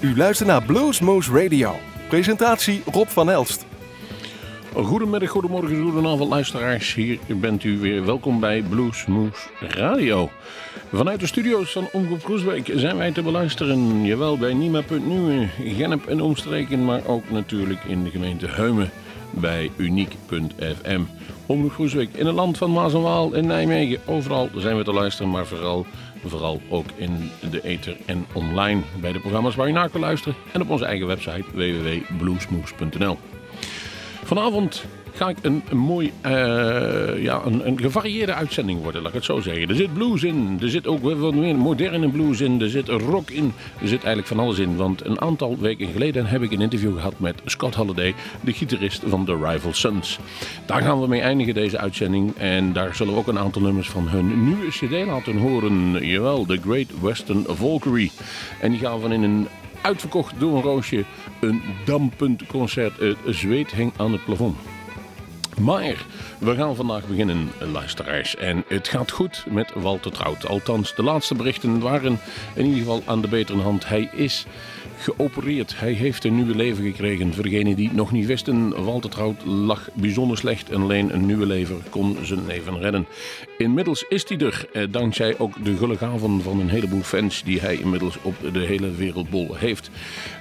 U luistert naar Bluesmoose Radio. Presentatie Rob van Elst. Goedemiddag, goedemorgen, goedenavond luisteraars. Hier bent u weer welkom bij Bluesmoose Radio. Vanuit de studio's van Omroep Groesbeek zijn wij te beluisteren. Jawel, bij Nima.nu, Genep en omstreken, maar ook natuurlijk in de gemeente Heumen bij uniek.fm. Omroep Groesbeek in het land van Maas en Waal in Nijmegen. Overal zijn we te luisteren, maar vooral, vooral ook in de ether en online. Bij de programma's waar u naar kunt luisteren en op onze eigen website www.bluesmoes.nl. Vanavond ga ik een, mooi, uh, ja, een, een, gevarieerde uitzending worden, laat ik het zo zeggen. Er zit blues in, er zit ook wat meer moderne blues in, er zit rock in, er zit eigenlijk van alles in. Want een aantal weken geleden heb ik een interview gehad met Scott Halliday, de gitarist van The Rival Sons. Daar gaan we mee eindigen deze uitzending en daar zullen we ook een aantal nummers van hun nieuwe cd laten horen. Jawel, The Great Western Valkyrie. En die gaan we in een uitverkocht door een roosje een dampend concert. Het zweet hing aan het plafond. Maar we gaan vandaag beginnen, luisteraars. En het gaat goed met Walter Trout. Althans, de laatste berichten waren in ieder geval aan de betere hand. Hij is geopereerd. Hij heeft een nieuwe leven gekregen. Voor degenen die het nog niet wisten, Walter Trout lag bijzonder slecht en alleen een nieuwe lever kon zijn leven redden. Inmiddels is hij er, eh, dankzij ook de gulle gaven van een heleboel fans die hij inmiddels op de hele wereldbol heeft.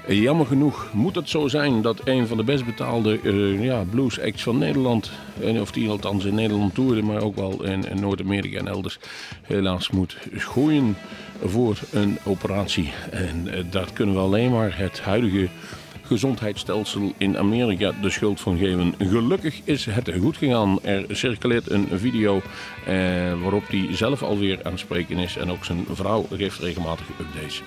Jammer genoeg moet het zo zijn dat een van de best betaalde uh, ja, blues acts van Nederland, of die althans in Nederland toerde, maar ook wel in, in Noord-Amerika en elders, helaas moet schoeien voor een operatie. En uh, daar kunnen we alleen maar het huidige gezondheidsstelsel in Amerika de schuld van geven. Gelukkig is het goed gegaan. Er circuleert een video eh, waarop hij zelf alweer aan het spreken is. En ook zijn vrouw geeft regelmatig updates.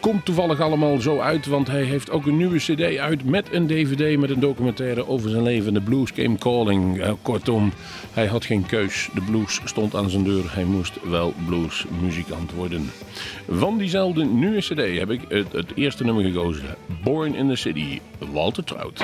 Komt toevallig allemaal zo uit, want hij heeft ook een nieuwe cd uit met een dvd met een documentaire over zijn leven. The Blues Came Calling. Uh, kortom, hij had geen keus. De blues stond aan zijn deur. Hij moest wel bluesmuzikant worden. Van diezelfde nieuwe cd heb ik het, het eerste nummer gekozen. Born in the City, Walter Trout.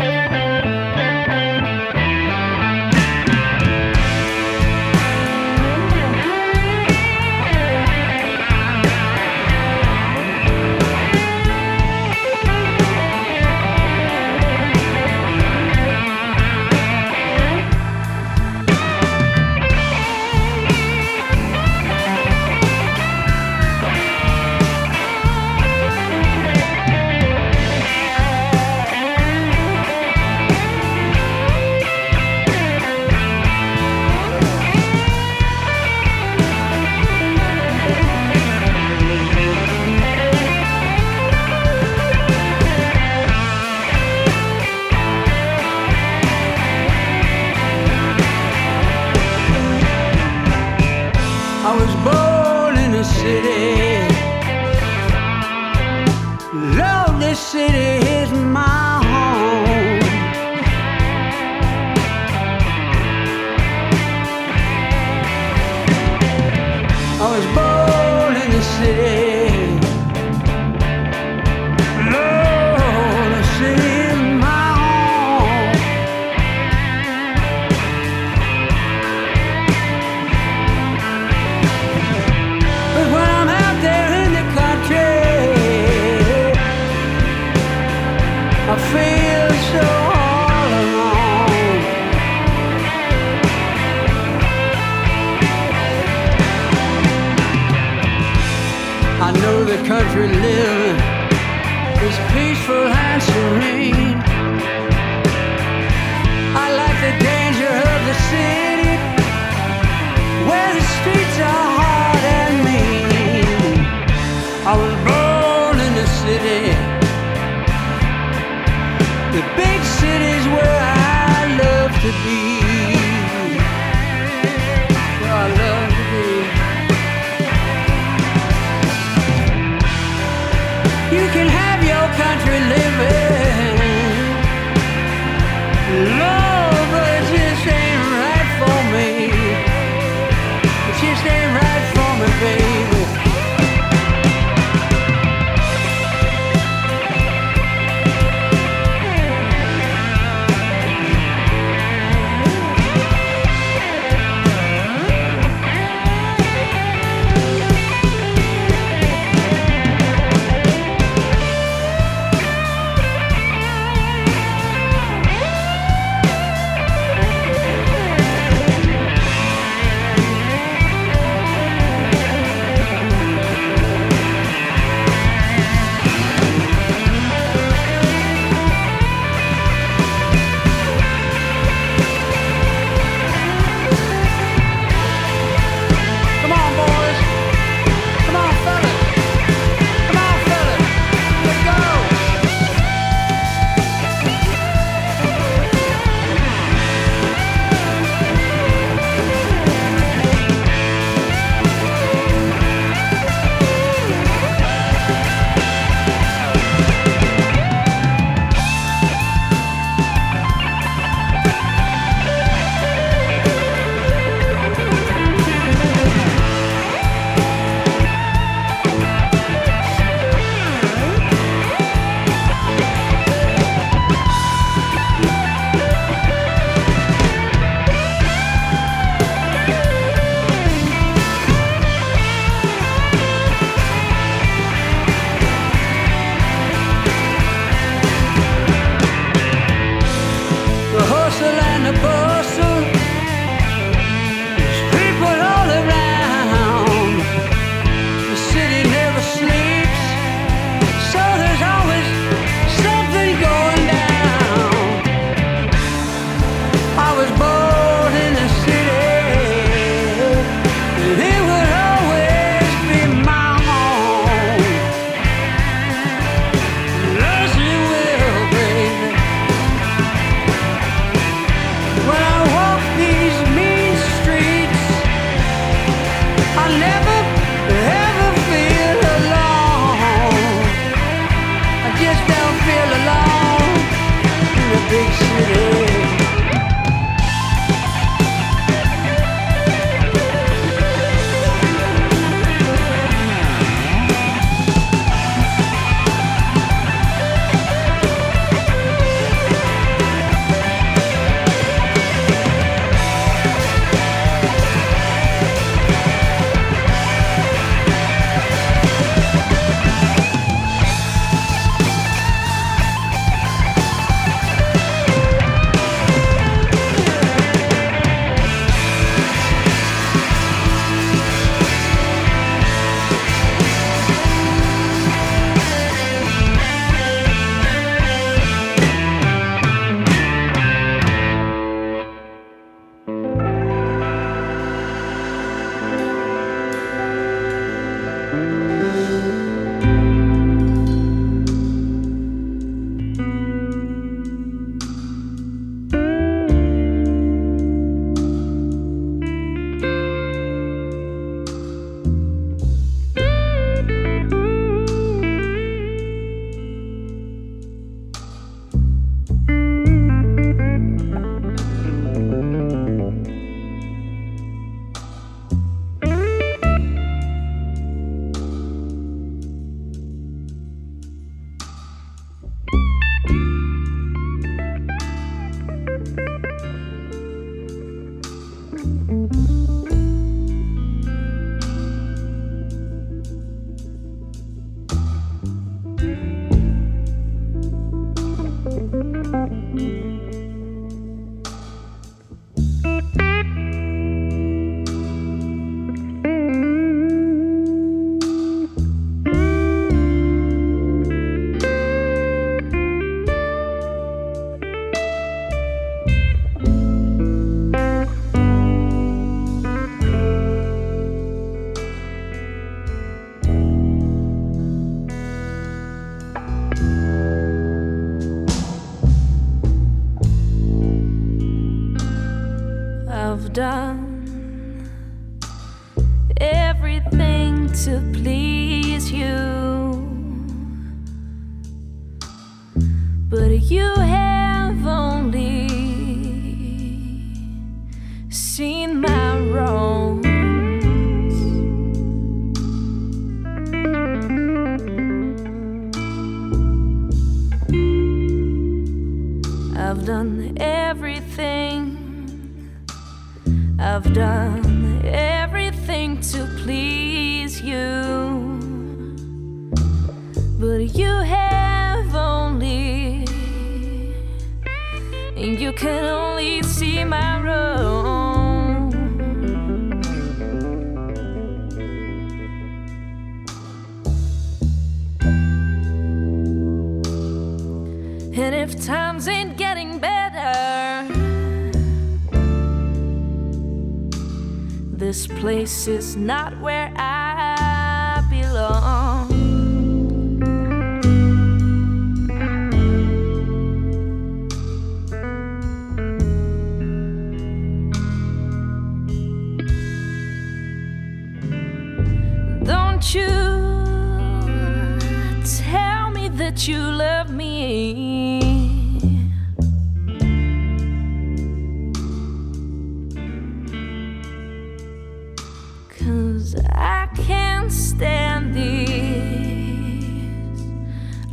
not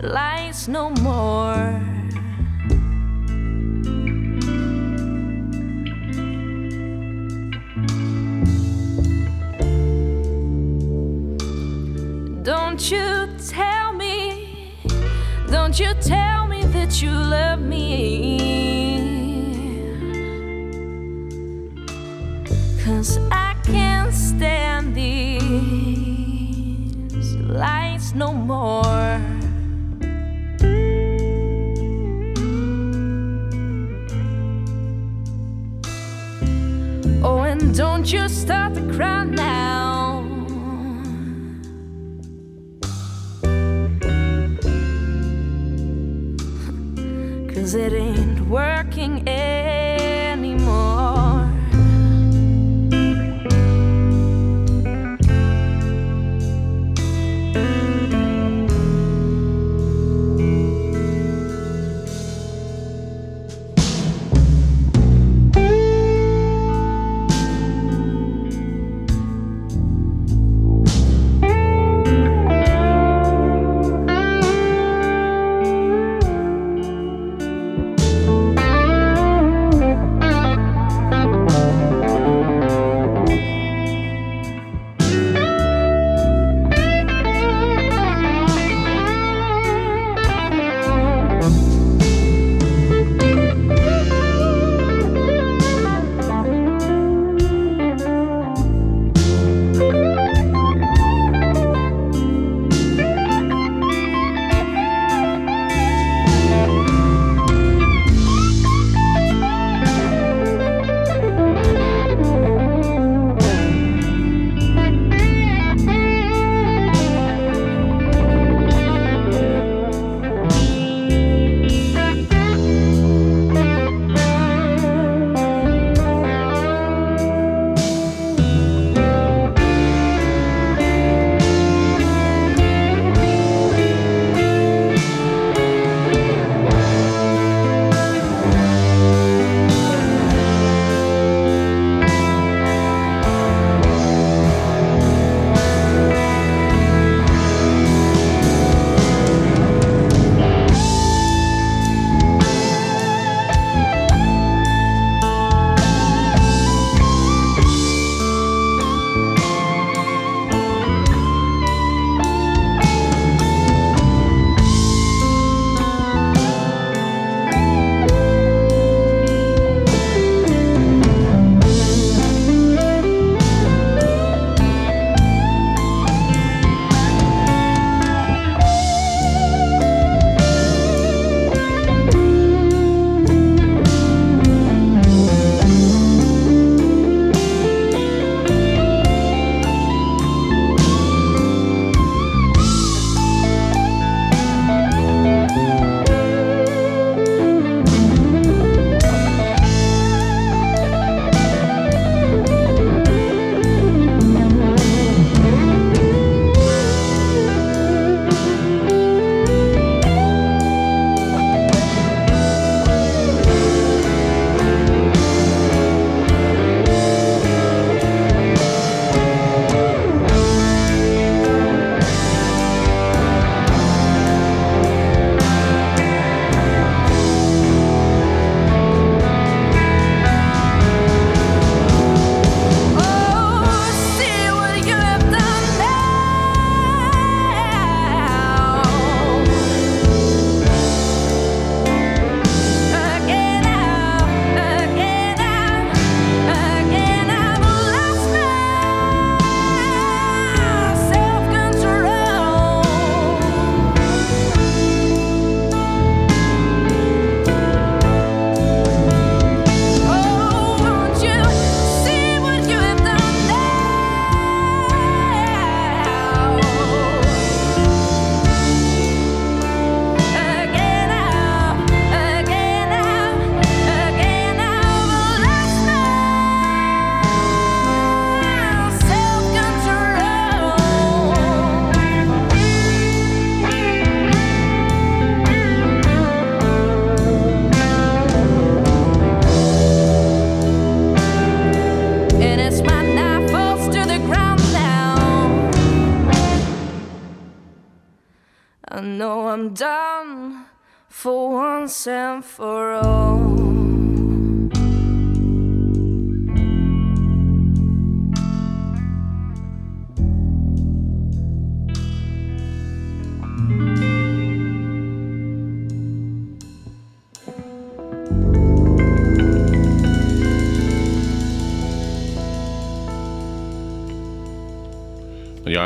lies no more. Don't you tell me, don't you tell me that you love me.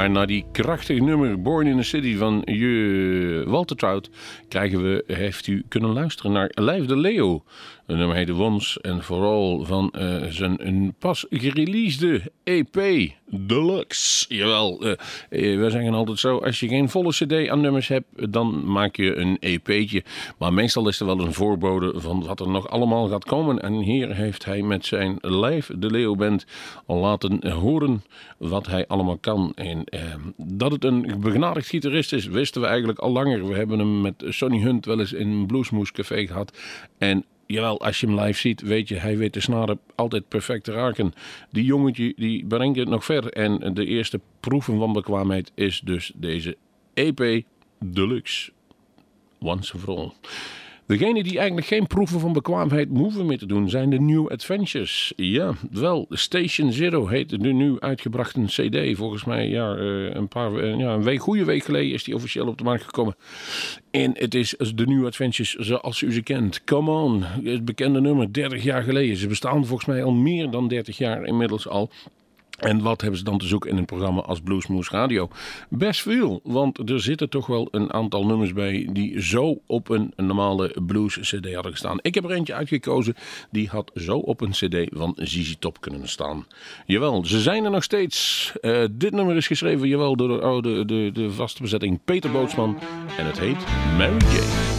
En na die krachtige nummer Born in the City van je Walter Trout krijgen we, heeft u kunnen luisteren naar Lijf de Leo. Een nummer heet Wons en vooral van uh, zijn een pas gereleasede EP Deluxe. Jawel, uh, we zeggen altijd zo, als je geen volle cd aan nummers hebt, dan maak je een EP'tje. Maar meestal is er wel een voorbode van wat er nog allemaal gaat komen. En hier heeft hij met zijn Live de Leo Band al laten horen wat hij allemaal kan. En uh, dat het een begnadigd gitarist is, wisten we eigenlijk al langer. We hebben hem met Sonny Hunt wel eens in een Bluesmoes Café gehad. En jawel, als je hem live ziet, weet je, hij weet de snaren altijd perfect te raken. Die jongetje, die brengt het nog ver. En de eerste proeven van bekwaamheid is dus deze EP Deluxe. Once and for all. Degene die eigenlijk geen proeven van bekwaamheid hoeven meer te doen, zijn de New Adventures. Ja, wel, Station Zero heet de nu uitgebrachte cd. Volgens mij ja, een paar ja, een week, goede week geleden is die officieel op de markt gekomen. En het is de New Adventures zoals u ze kent. Come On, het bekende nummer, 30 jaar geleden. Ze bestaan volgens mij al meer dan 30 jaar inmiddels al. En wat hebben ze dan te zoeken in een programma als Bluesmoose Radio? Best veel, want er zitten toch wel een aantal nummers bij die zo op een, normale blues CD hadden gestaan. Ik heb er eentje uitgekozen die had zo op een CD van ZZ Top kunnen staan. Jawel, ze zijn er nog steeds. Uh, dit nummer is geschreven, jawel, door de, oude, de, de vaste bezetting Peter Bootsman en het heet Mary Jane.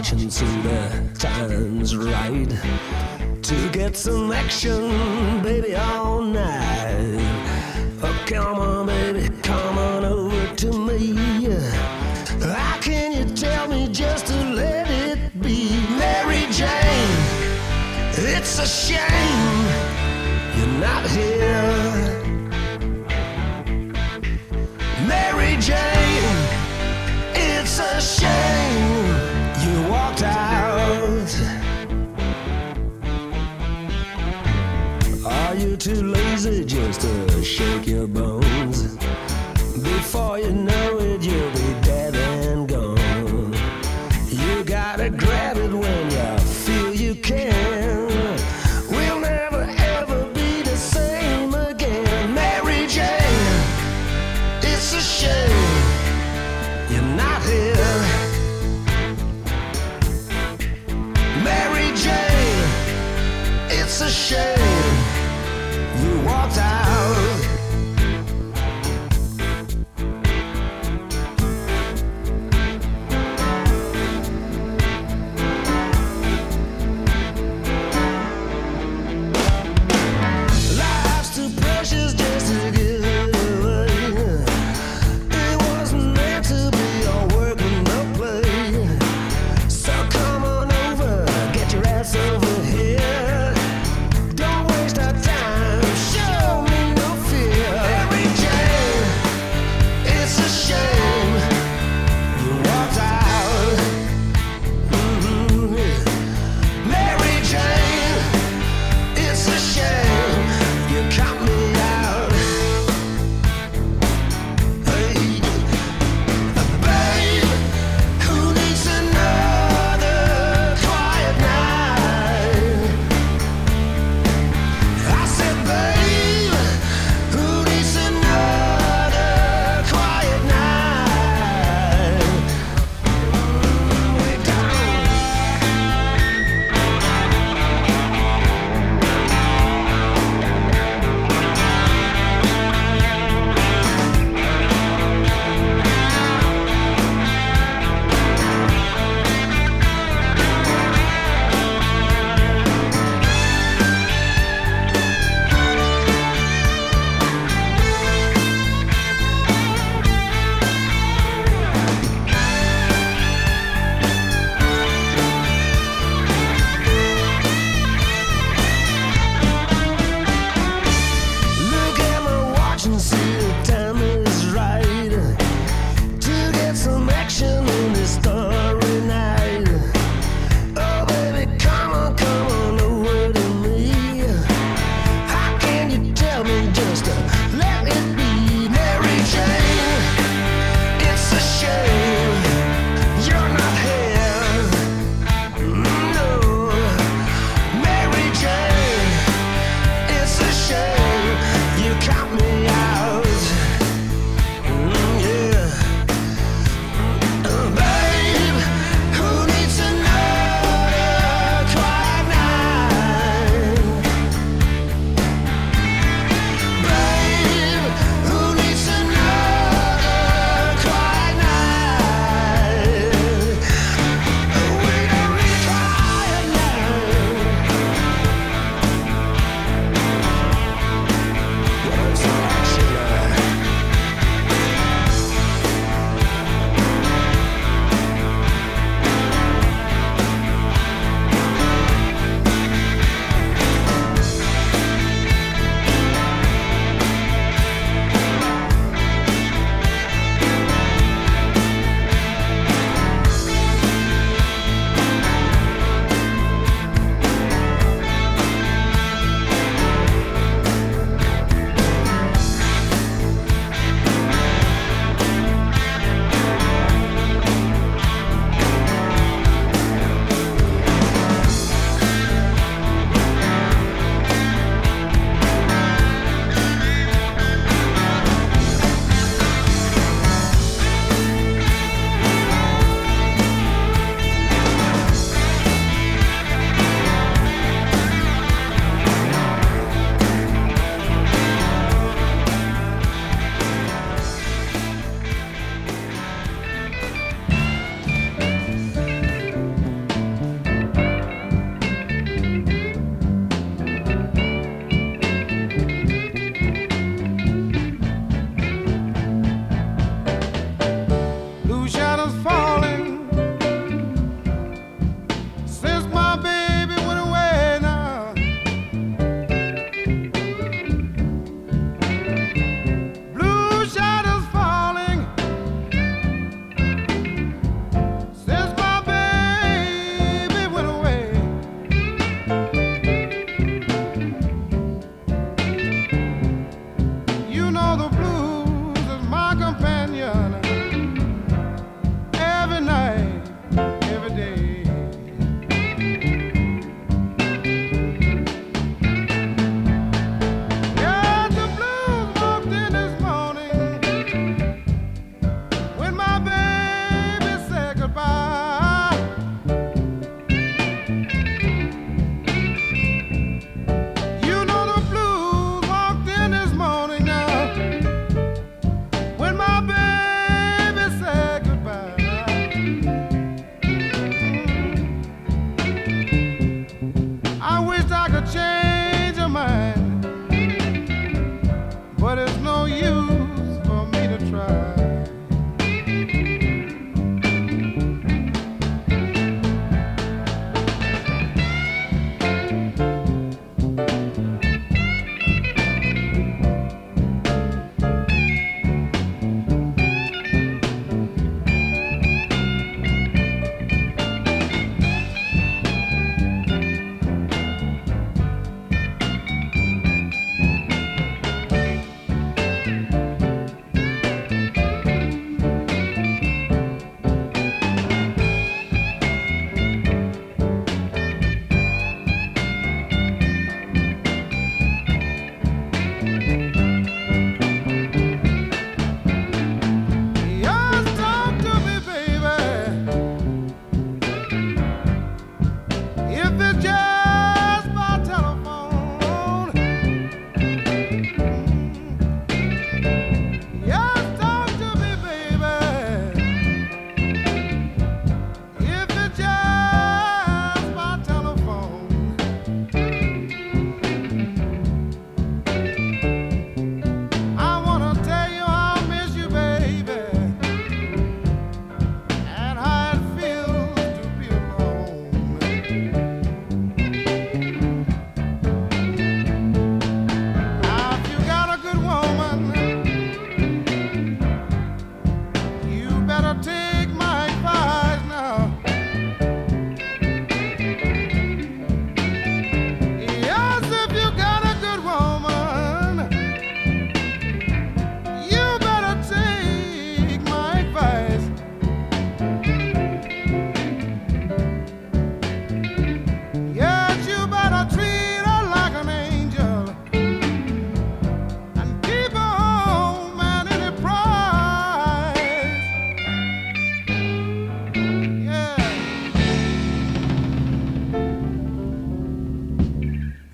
And see the time's right? To get some action, baby, all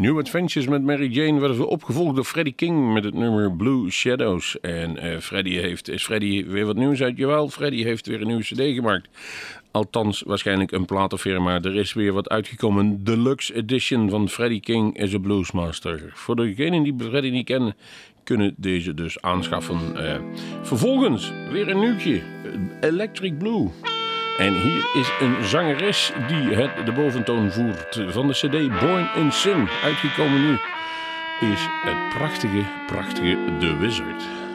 New Adventures met Mary Jane werden opgevolgd door Freddie King met het nummer Blue Shadows. En uh, Freddie heeft, is Freddie weer wat nieuws uit? Jawel, Freddie heeft weer een nieuwe cd gemaakt. Althans, waarschijnlijk een platenfirma. Er is weer wat uitgekomen. Deluxe edition van Freddie King is a Bluesmaster. Voor degenen die Freddie niet kennen, kunnen deze dus aanschaffen. Uh, vervolgens weer een nieuwtje. Electric Blue. En hier is een zangeres die het de boventoon voert van de cd Born in Sin. Uitgekomen nu is het prachtige, prachtige The Wizard.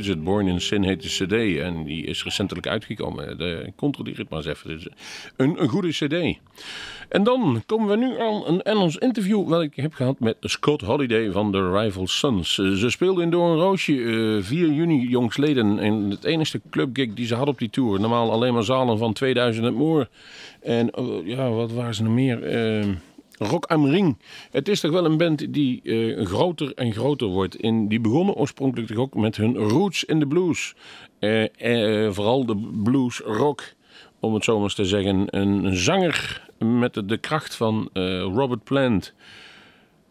Wizard Born in Sin heet de cd. En die is recentelijk uitgekomen. De, controleer het maar eens even. Een, een goede cd. En dan komen we nu aan een Engels interview wat ik heb gehad met Scott Holiday van The Rival Sons. Ze speelden in Door Roosje uh, 4 juni jongsleden. En het enige clubgig die ze hadden op die tour. Normaal alleen maar zalen van 2000 en more. En uh, ja, wat waren ze nog meer? Uh, Rock am Ring. Het is toch wel een band die uh, groter en groter wordt. In, die begonnen oorspronkelijk toch ook met hun roots in de blues. Uh, vooral de blues rock, om het zo maar te zeggen. Een, zanger met de, kracht van Robert Plant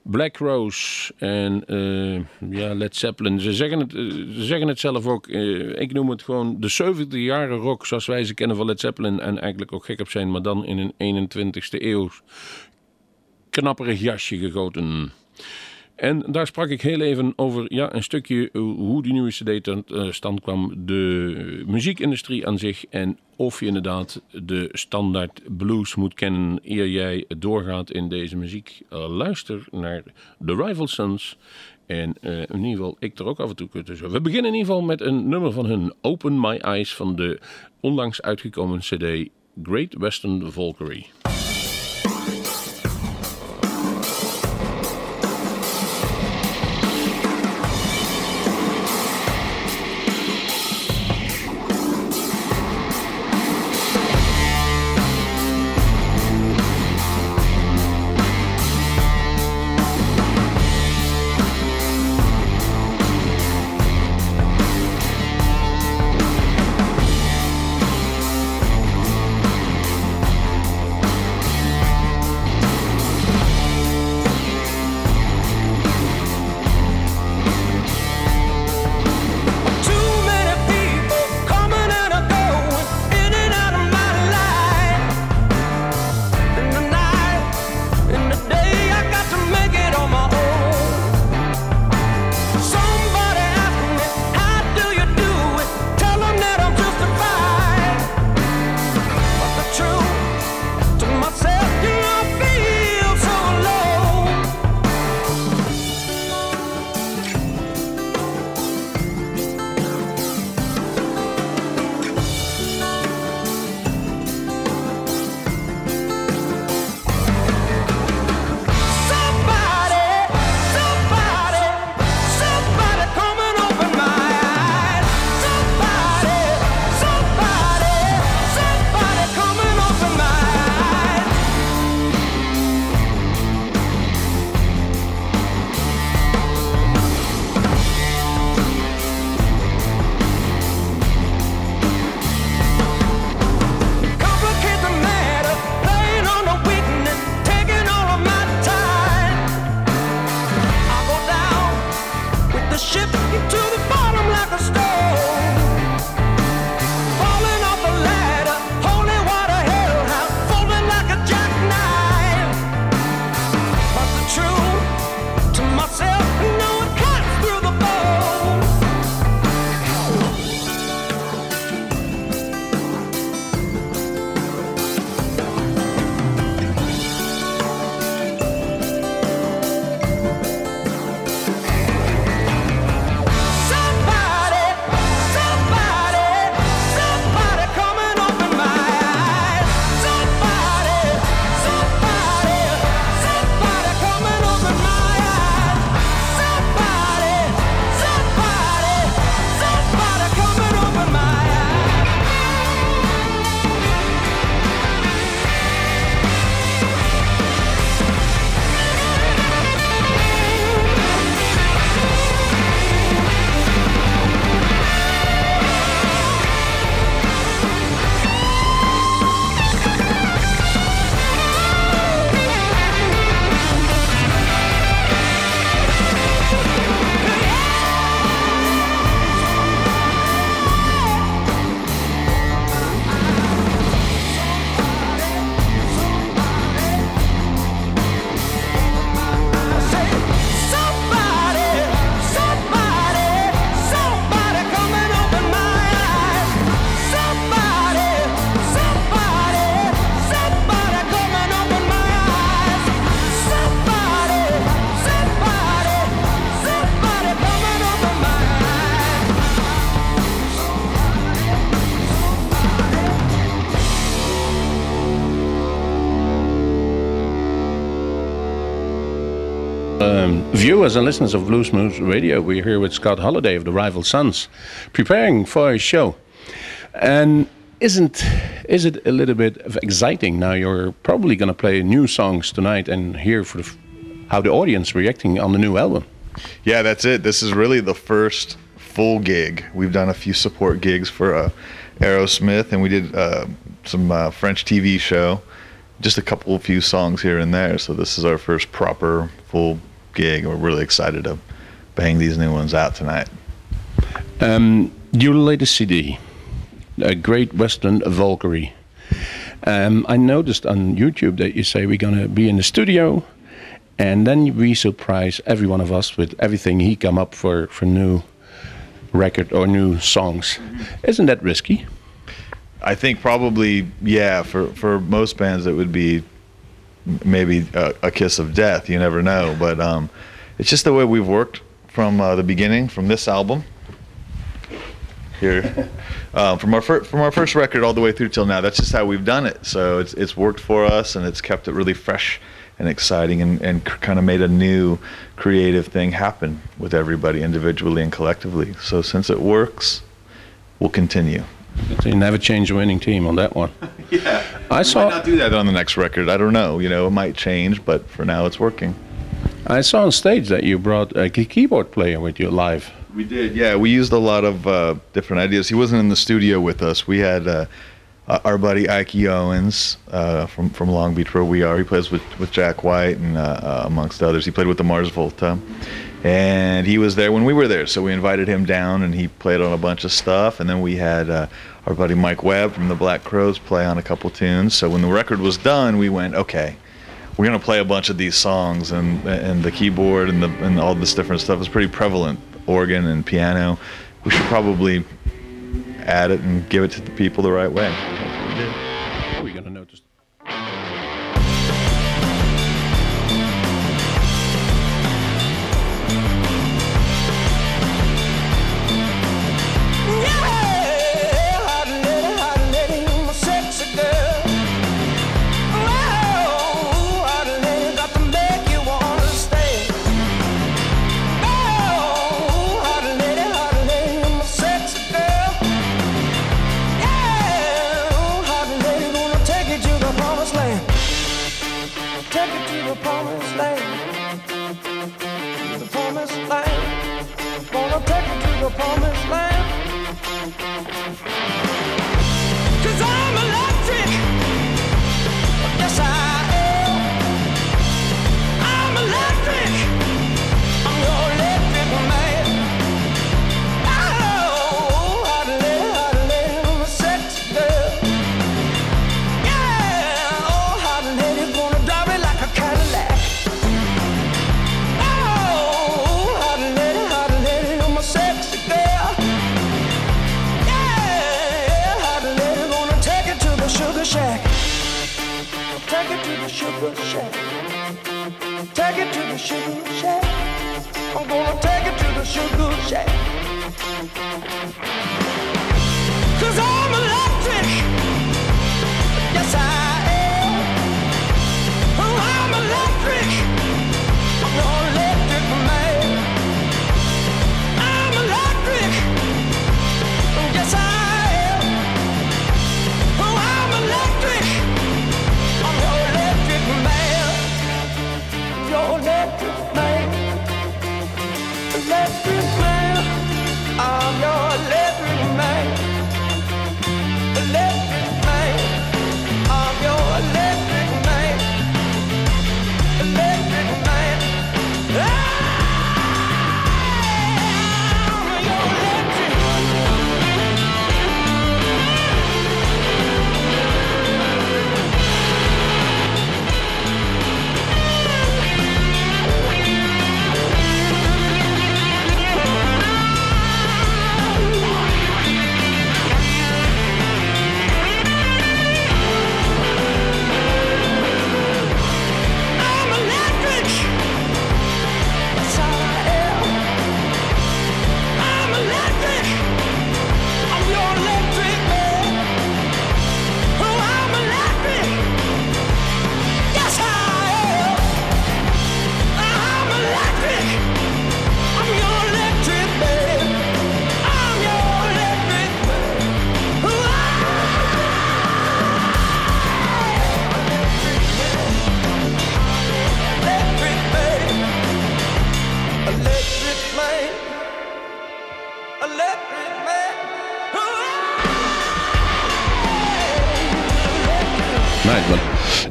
Black Rose en eh, ja, Led Zeppelin. Ze zeggen, het, eh, ze zeggen het zelf ook. eh, ik noem het gewoon de 70 jaren rock zoals wij ze kennen van Led Zeppelin. En eigenlijk ook gek op zijn, maar dan in een 21ste eeuw knapperig jasje gegoten. En daar sprak ik heel even over ja, een stukje hoe die nieuwe CD eh, stand kwam. De muziekindustrie aan zich. En of je inderdaad de standaard blues moet kennen eer jij doorgaat in deze muziek. Eh, luister naar The Rival Sons. En eh, in ieder geval, ik er ook af en toe tussen. We beginnen in ieder geval met een nummer van hun Open My Eyes van de onlangs uitgekomen CD Great Western Valkyrie. Viewers and listeners of Bluesmoose Radio, we're here with Scott Holiday of the Rival Sons, preparing for a show. And isn't is it a little bit of exciting now? You're probably going to play new songs tonight and hear for the, how the audience reacting on the new album. Yeah, that's it. This is really the first full gig. We've done a few support gigs for uh, Aerosmith, and we did uh, some uh, French TV show. Just a couple, few songs here and there. So this is our first proper full gig. We're really excited to bang these new ones out tonight. Um, your latest CD, a Great Western Valkyrie. Um, I noticed on YouTube that you say we're gonna be in the studio, and then we surprise every one of us with everything he come up for for new record or new songs. Isn't that risky? I think probably yeah. For for most bands, it would be maybe a, a kiss of death. You never know, but um, it's just the way we've worked from uh, the beginning, from this album here, uh, from our fir- from our first record all the way through till now. That's just how we've done it. So it's it's worked for us, and it's kept it really fresh and exciting, and and kind of made a new creative thing happen with everybody individually and collectively. So since it works, we'll continue. You never change a winning team on that one. Yeah. I saw. Might not do that on the next record. I don't know. You know, it might change, but for now, it's working. I saw on stage that you brought a keyboard player with you live. We did. Yeah, we used a lot of uh, different ideas. He wasn't in the studio with us. We had uh, uh, our buddy Ike Owens uh, from from Long Beach, where we are. He plays with with Jack White and uh, uh, amongst others. He played with the Mars Volta, and he was there when we were there. So we invited him down, and he played on a bunch of stuff. And then we had uh, our buddy Mike Webb from the Black Crowes play on a couple tunes. So when the record was done, we went okay. We're gonna play a bunch of these songs, and and the keyboard and the and all this different stuff is pretty prevalent. Organ and piano. We should probably add it and give it to the people the right way.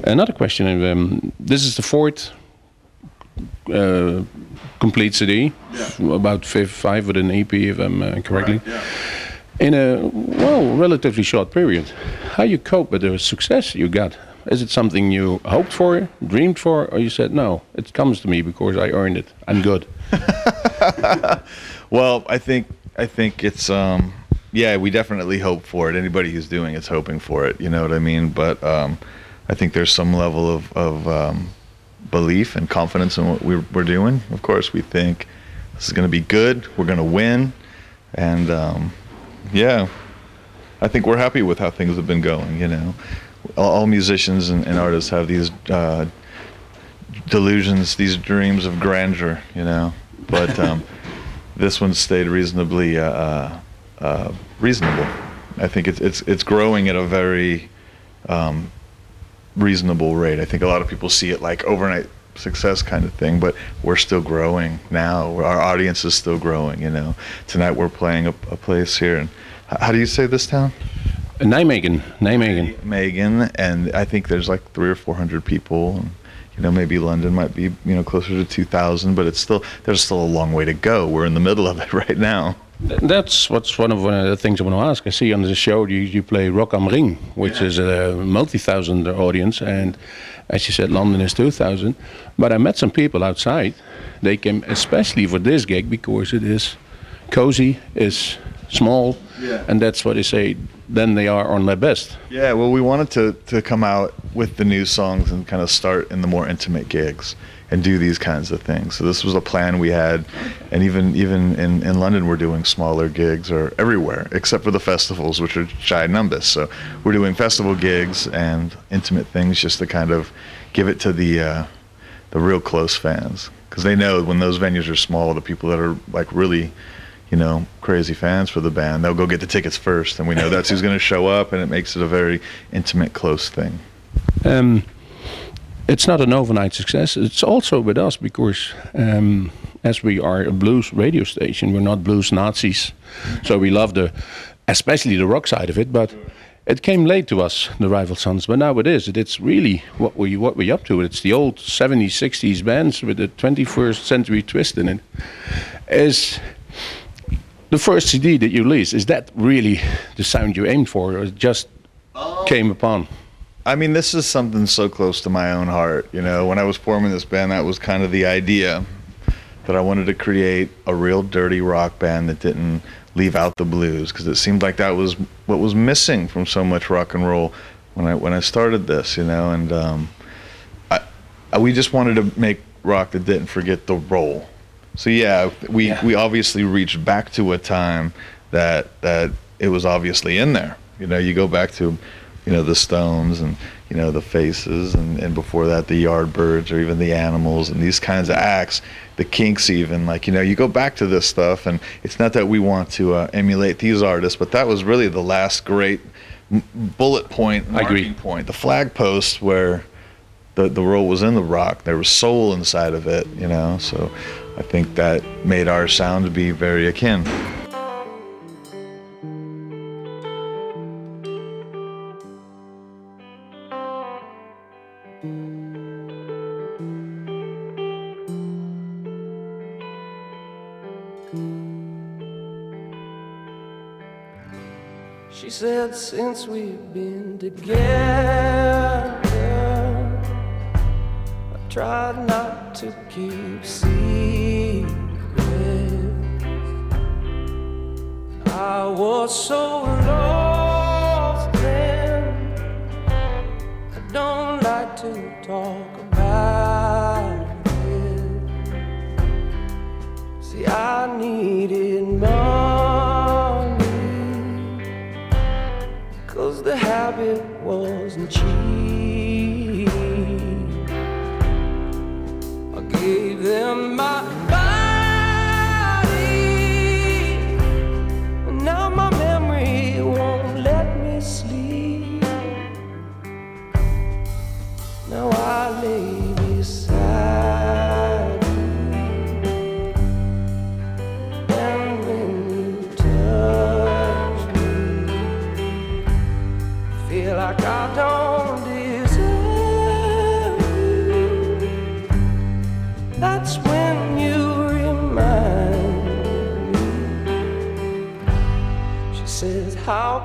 Another question. Um, this is the fourth uh, complete CD, about five, five with an EP, if I'm uh, correctly, in a well relatively short period. How you cope with the success you got? Is it something you hoped for, dreamed for, or you said no? It comes to me because I earned it. I'm good. Well, I think I think it's um yeah, we definitely hope for it. Anybody who's doing it's hoping for it. You know what I mean? But um, I think there's some level of of um, belief and confidence in what we're, we're doing. Of course, we think this is going to be good. We're going to win, and um, yeah, I think we're happy with how things have been going. You know, all, all musicians and, and artists have these uh, delusions, these dreams of grandeur. You know, but um, this one stayed reasonably uh, uh, uh, reasonable. I think it's it's it's growing at a very um, reasonable rate. I think a lot of people see it like overnight success kind of thing, but we're still growing now. Our audience is still growing. You know, tonight we're playing a, a place here, and how do you say this town? Nijmegen, Nijmegen. Megan, and I think there's like three or four hundred people. And, you know, maybe London might be you know closer to two thousand, but it's still there's still a long way to go. We're in the middle of it right now. Th- That's what's one of uh, the things I want to ask. I see on the show you, you play Rock am Ring, which is a multi-thousand audience, and as you said, London is 2,000. But I met some people outside. They came especially for this gig because it is cozy, is small, Yeah. and that's what they say. Then they are on their best. Yeah, well, we wanted to to come out with the new songs and kind of start in the more intimate gigs and do these kinds of things. So this was a plan we had, and even even in, in London, we're doing smaller gigs or everywhere except for the festivals, which are shy ginormous. So we're doing festival gigs and intimate things just to kind of give it to the uh, the real close fans because they know when those venues are small, the people that are like really you know, crazy fans for the band, they'll go get the tickets first, and we know that's who's going to show up, and it makes it a very intimate, close thing. Um, it's not an overnight success. It's also with us because um, as we are a blues radio station, we're not blues Nazis. So we love the, especially the rock side of it. But it came late to us, the Rival Sons. But now it is. It, it's really what we what we up to. It's the old 70s, 60s bands with the 21st century twist in it. Is the first CD that you released? Is that really the sound you aimed for, or just came upon? I mean, this is something so close to my own heart. You know, when I was forming this band, that was kind of the idea that I wanted to create a real dirty rock band that didn't leave out the blues because it seemed like that was what was missing from so much rock and roll when I when I started this. You know, and um, I, I we just wanted to make rock that didn't forget the roll. So yeah, we Yeah. we obviously reached back to a time that that it was obviously in there. You know, you go back to, you know, the Stones and you know the Faces and and before that the Yardbirds or even the Animals and these kinds of acts, the Kinks even like you know you go back to this stuff and it's not that we want to uh, emulate these artists, but that was really the last great m- bullet point, I agree. marking point, the flag post where the the roll was in the rock. There was soul inside of it, you know. So I think that made our sound be very akin. Said, since we've been together, I tried not to keep secrets. I was so lost then. I don't like to talk about it. See, I needed wasn't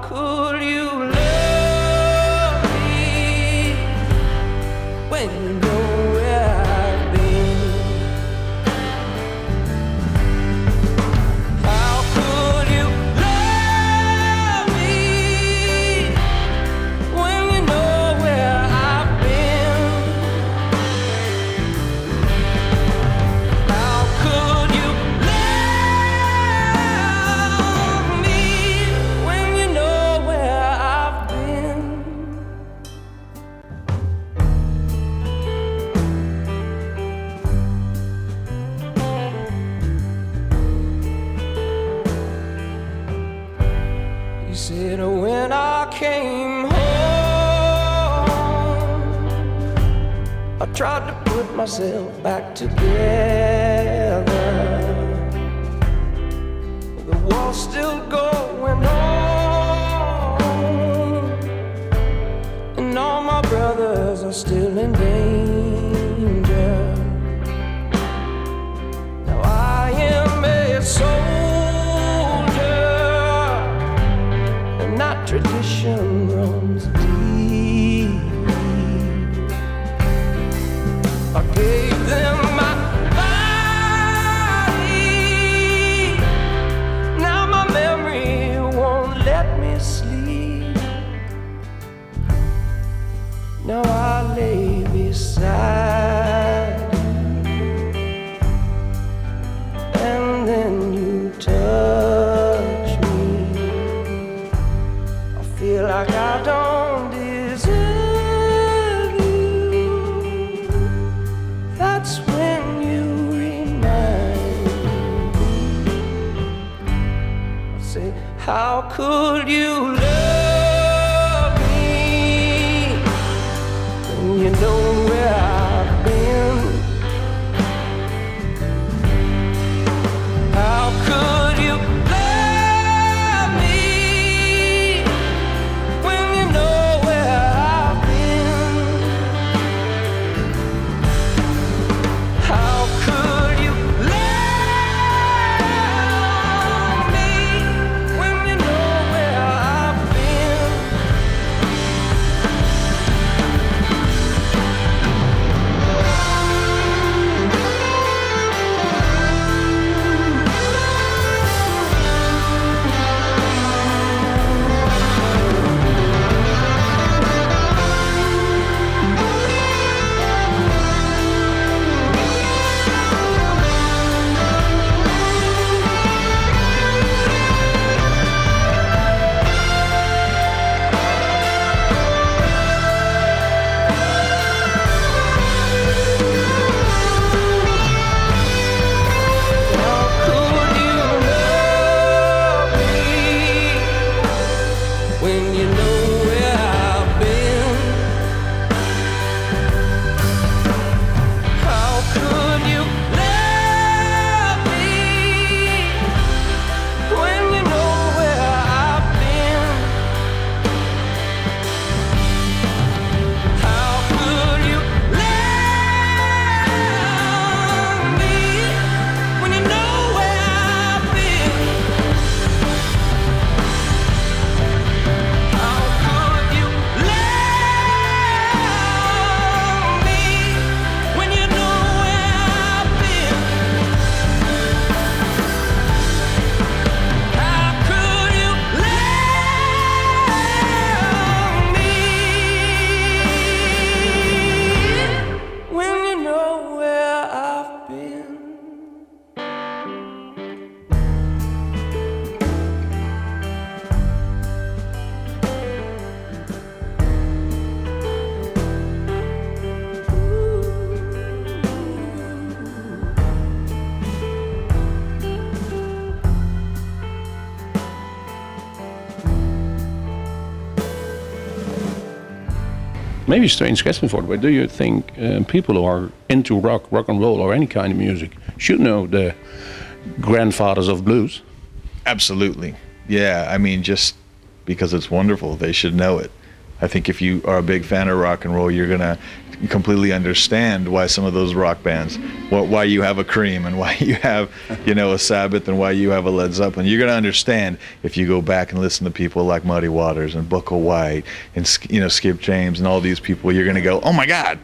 그 myself back together. maybe a strange question for it, but do you think uh, people who are into rock, rock and roll, or any kind of music should know the grandfathers of blues? Absolutely. Yeah, I mean, just because it's wonderful, they should know it. I think if you are a big fan of rock and roll, you're gonna completely understand why some of those rock bands, wh- why you have a Cream and why you have, you know, a Sabbath and why you have a Led Zeppelin. You're gonna understand if you go back and listen to people like Muddy Waters and Booker White and you know Skip James and all these people. You're gonna go, oh my God,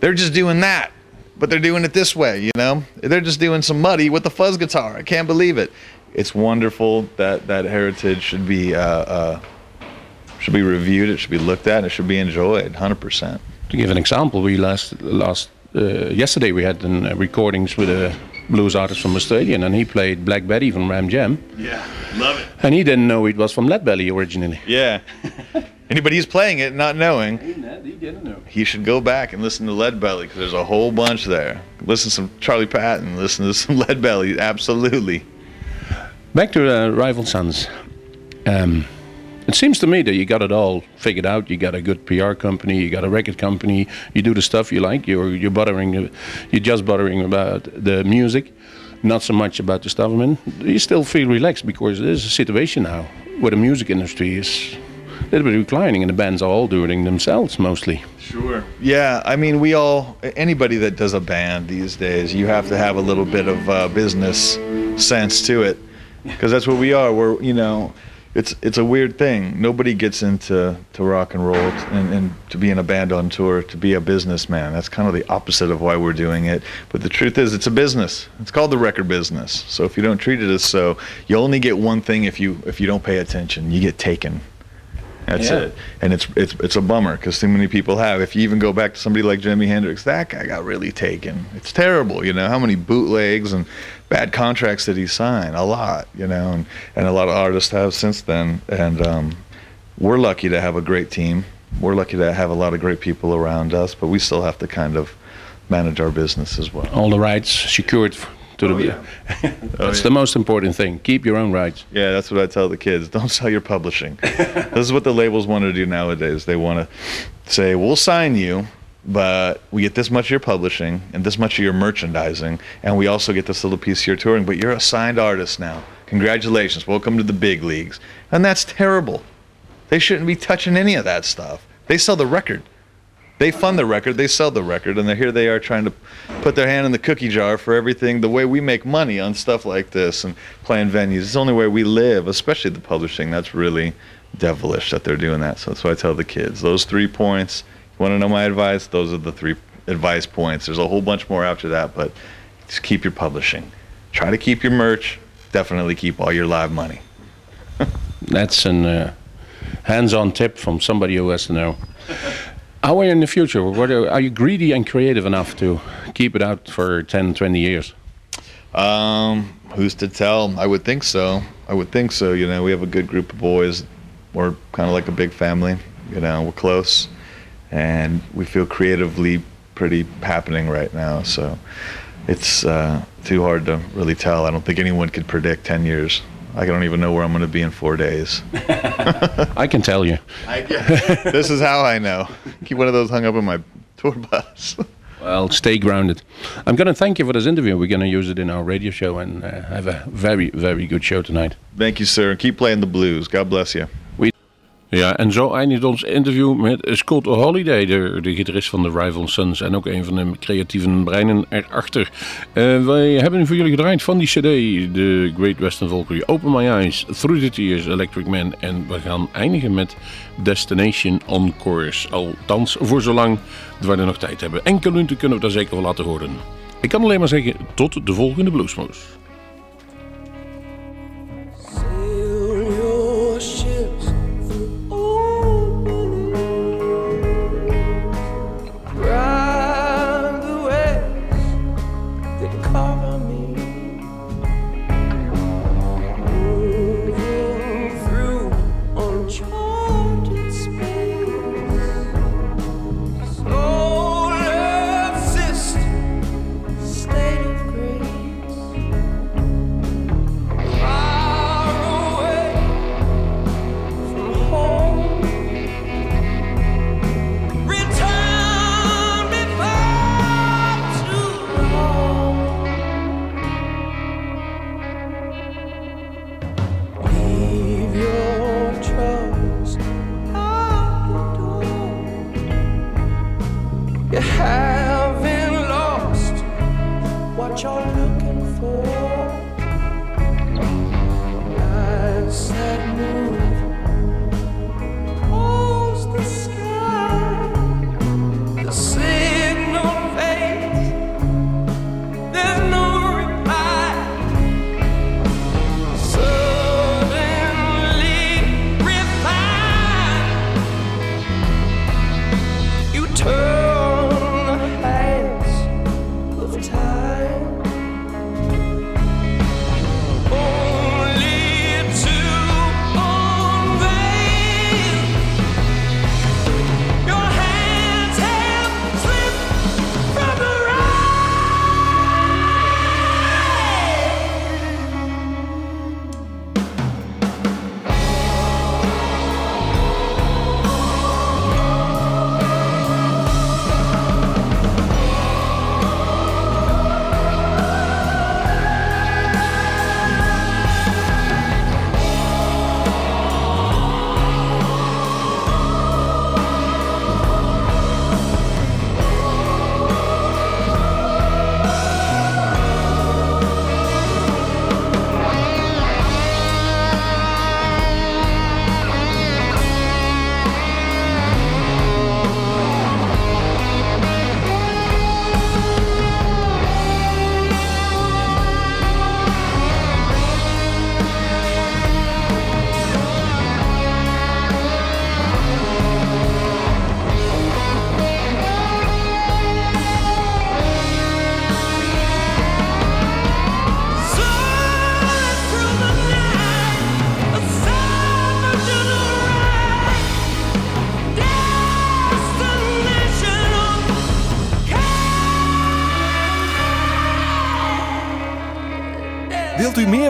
they're just doing that, but they're doing it this way. You know, they're just doing some Muddy with the fuzz guitar. I can't believe it. It's wonderful that that heritage should be. Uh, uh, should be reviewed. It should be looked at. And it should be enjoyed. Hundred percent. To give an example, we last last uh, yesterday we had an, uh, recordings with a blues artist from Australia, and he played Black Betty from Ram Jam, Yeah, love it. and he didn't know it was from Lead Belly originally. Yeah. Anybody who's playing it not knowing, He didn't know. he should go back and listen to Lead Belly because there's a whole bunch there. Listen to some Charlie Patton. Listen to some Lead Belly. Absolutely. Back to uh, Rival Sons. Um, it seems to me that you got it all figured out. You got a good PR company, you got a record company, you do the stuff you like. You're you're bothering, you're just buttering about the music, not so much about the stuff. I mean, you still feel relaxed because there's a situation now where the music industry is a little bit declining, and the bands are all doing themselves mostly. Sure. Yeah, I mean, we all, anybody that does a band these days, you have to have a little bit of uh, business sense to it, because that's what we are. We're, you know, it's it's a weird thing. Nobody gets into to rock and roll and, and to be in a band on tour to be a businessman. That's kind of the opposite of why we're doing it. But the truth is, it's a business. It's called the record business. So if you don't treat it as so, you only get one thing if you if you don't pay attention. You get taken. That's Yeah. it. And it's it's it's a bummer because too many people have. If you even go back to somebody like Jimi Hendrix, that guy got really taken. It's terrible, you know, how many bootlegs and bad contracts did he sign? A lot, you know, and, and a lot of artists have since then. And um, we're lucky to have a great team. We're lucky to have a lot of great people around us, but we still have to kind of manage our business as well. All the rights secured to the. Oh, oh, that's the most important thing. Keep your own rights. Yeah, that's what I tell the kids. Don't sell your publishing. this is what the labels want to do nowadays. They want to say, "We'll sign you, but we get this much of your publishing and this much of your merchandising, and we also get this little piece of your touring. But you're a signed artist now. Congratulations. Welcome to the big leagues." And that's terrible. They shouldn't be touching any of that stuff. They sell the record. They fund the record, they sell the record, and here they are trying to put their hand in the cookie jar for everything. The way we make money on stuff like this and playing venues, it's the only way we live, especially the publishing. That's really devilish that they're doing that. So that's why I tell the kids those three points. You want to know my advice? Those are the three advice points. There's a whole bunch more after that, but just keep your publishing. Try to keep your merch. Definitely keep all your live money. That's an uh, hands-on tip from somebody who has to know. How are you in the future? What are, are you greedy and creative enough to keep it out for 10, 20 years? Um, who's to tell? I would think so. I would think so. You know, we have a good group of boys. We're kind of like a big family. You know, we're close, and we feel creatively pretty happening right now. So it's uh, too hard to really tell. I don't think anyone could predict ten years. I don't even know where I'm going to be in four days. I can tell you. this is how I know. Keep one of those hung up in my tour bus. Well, stay grounded. I'm going to thank you for this interview. We're going to use it in our radio show and uh, have a very, very good show tonight. Thank you, sir. Keep playing the blues. God bless you. Ja, en zo eindigt ons interview met Scott Holiday, de, de gitarist van de Rival Sons en ook een van de creatieve breinen erachter. Eh, wij hebben voor jullie gedraaid van die cd, de Great Western Valkyrie, Open My Eyes, Through the Tears, Electric Man. En we gaan eindigen met Destination Encores. Althans, voor zolang we er nog tijd hebben. Enkele minuten kunnen we daar zeker wel laten horen. Ik kan alleen maar zeggen, tot de volgende Bluesmoes.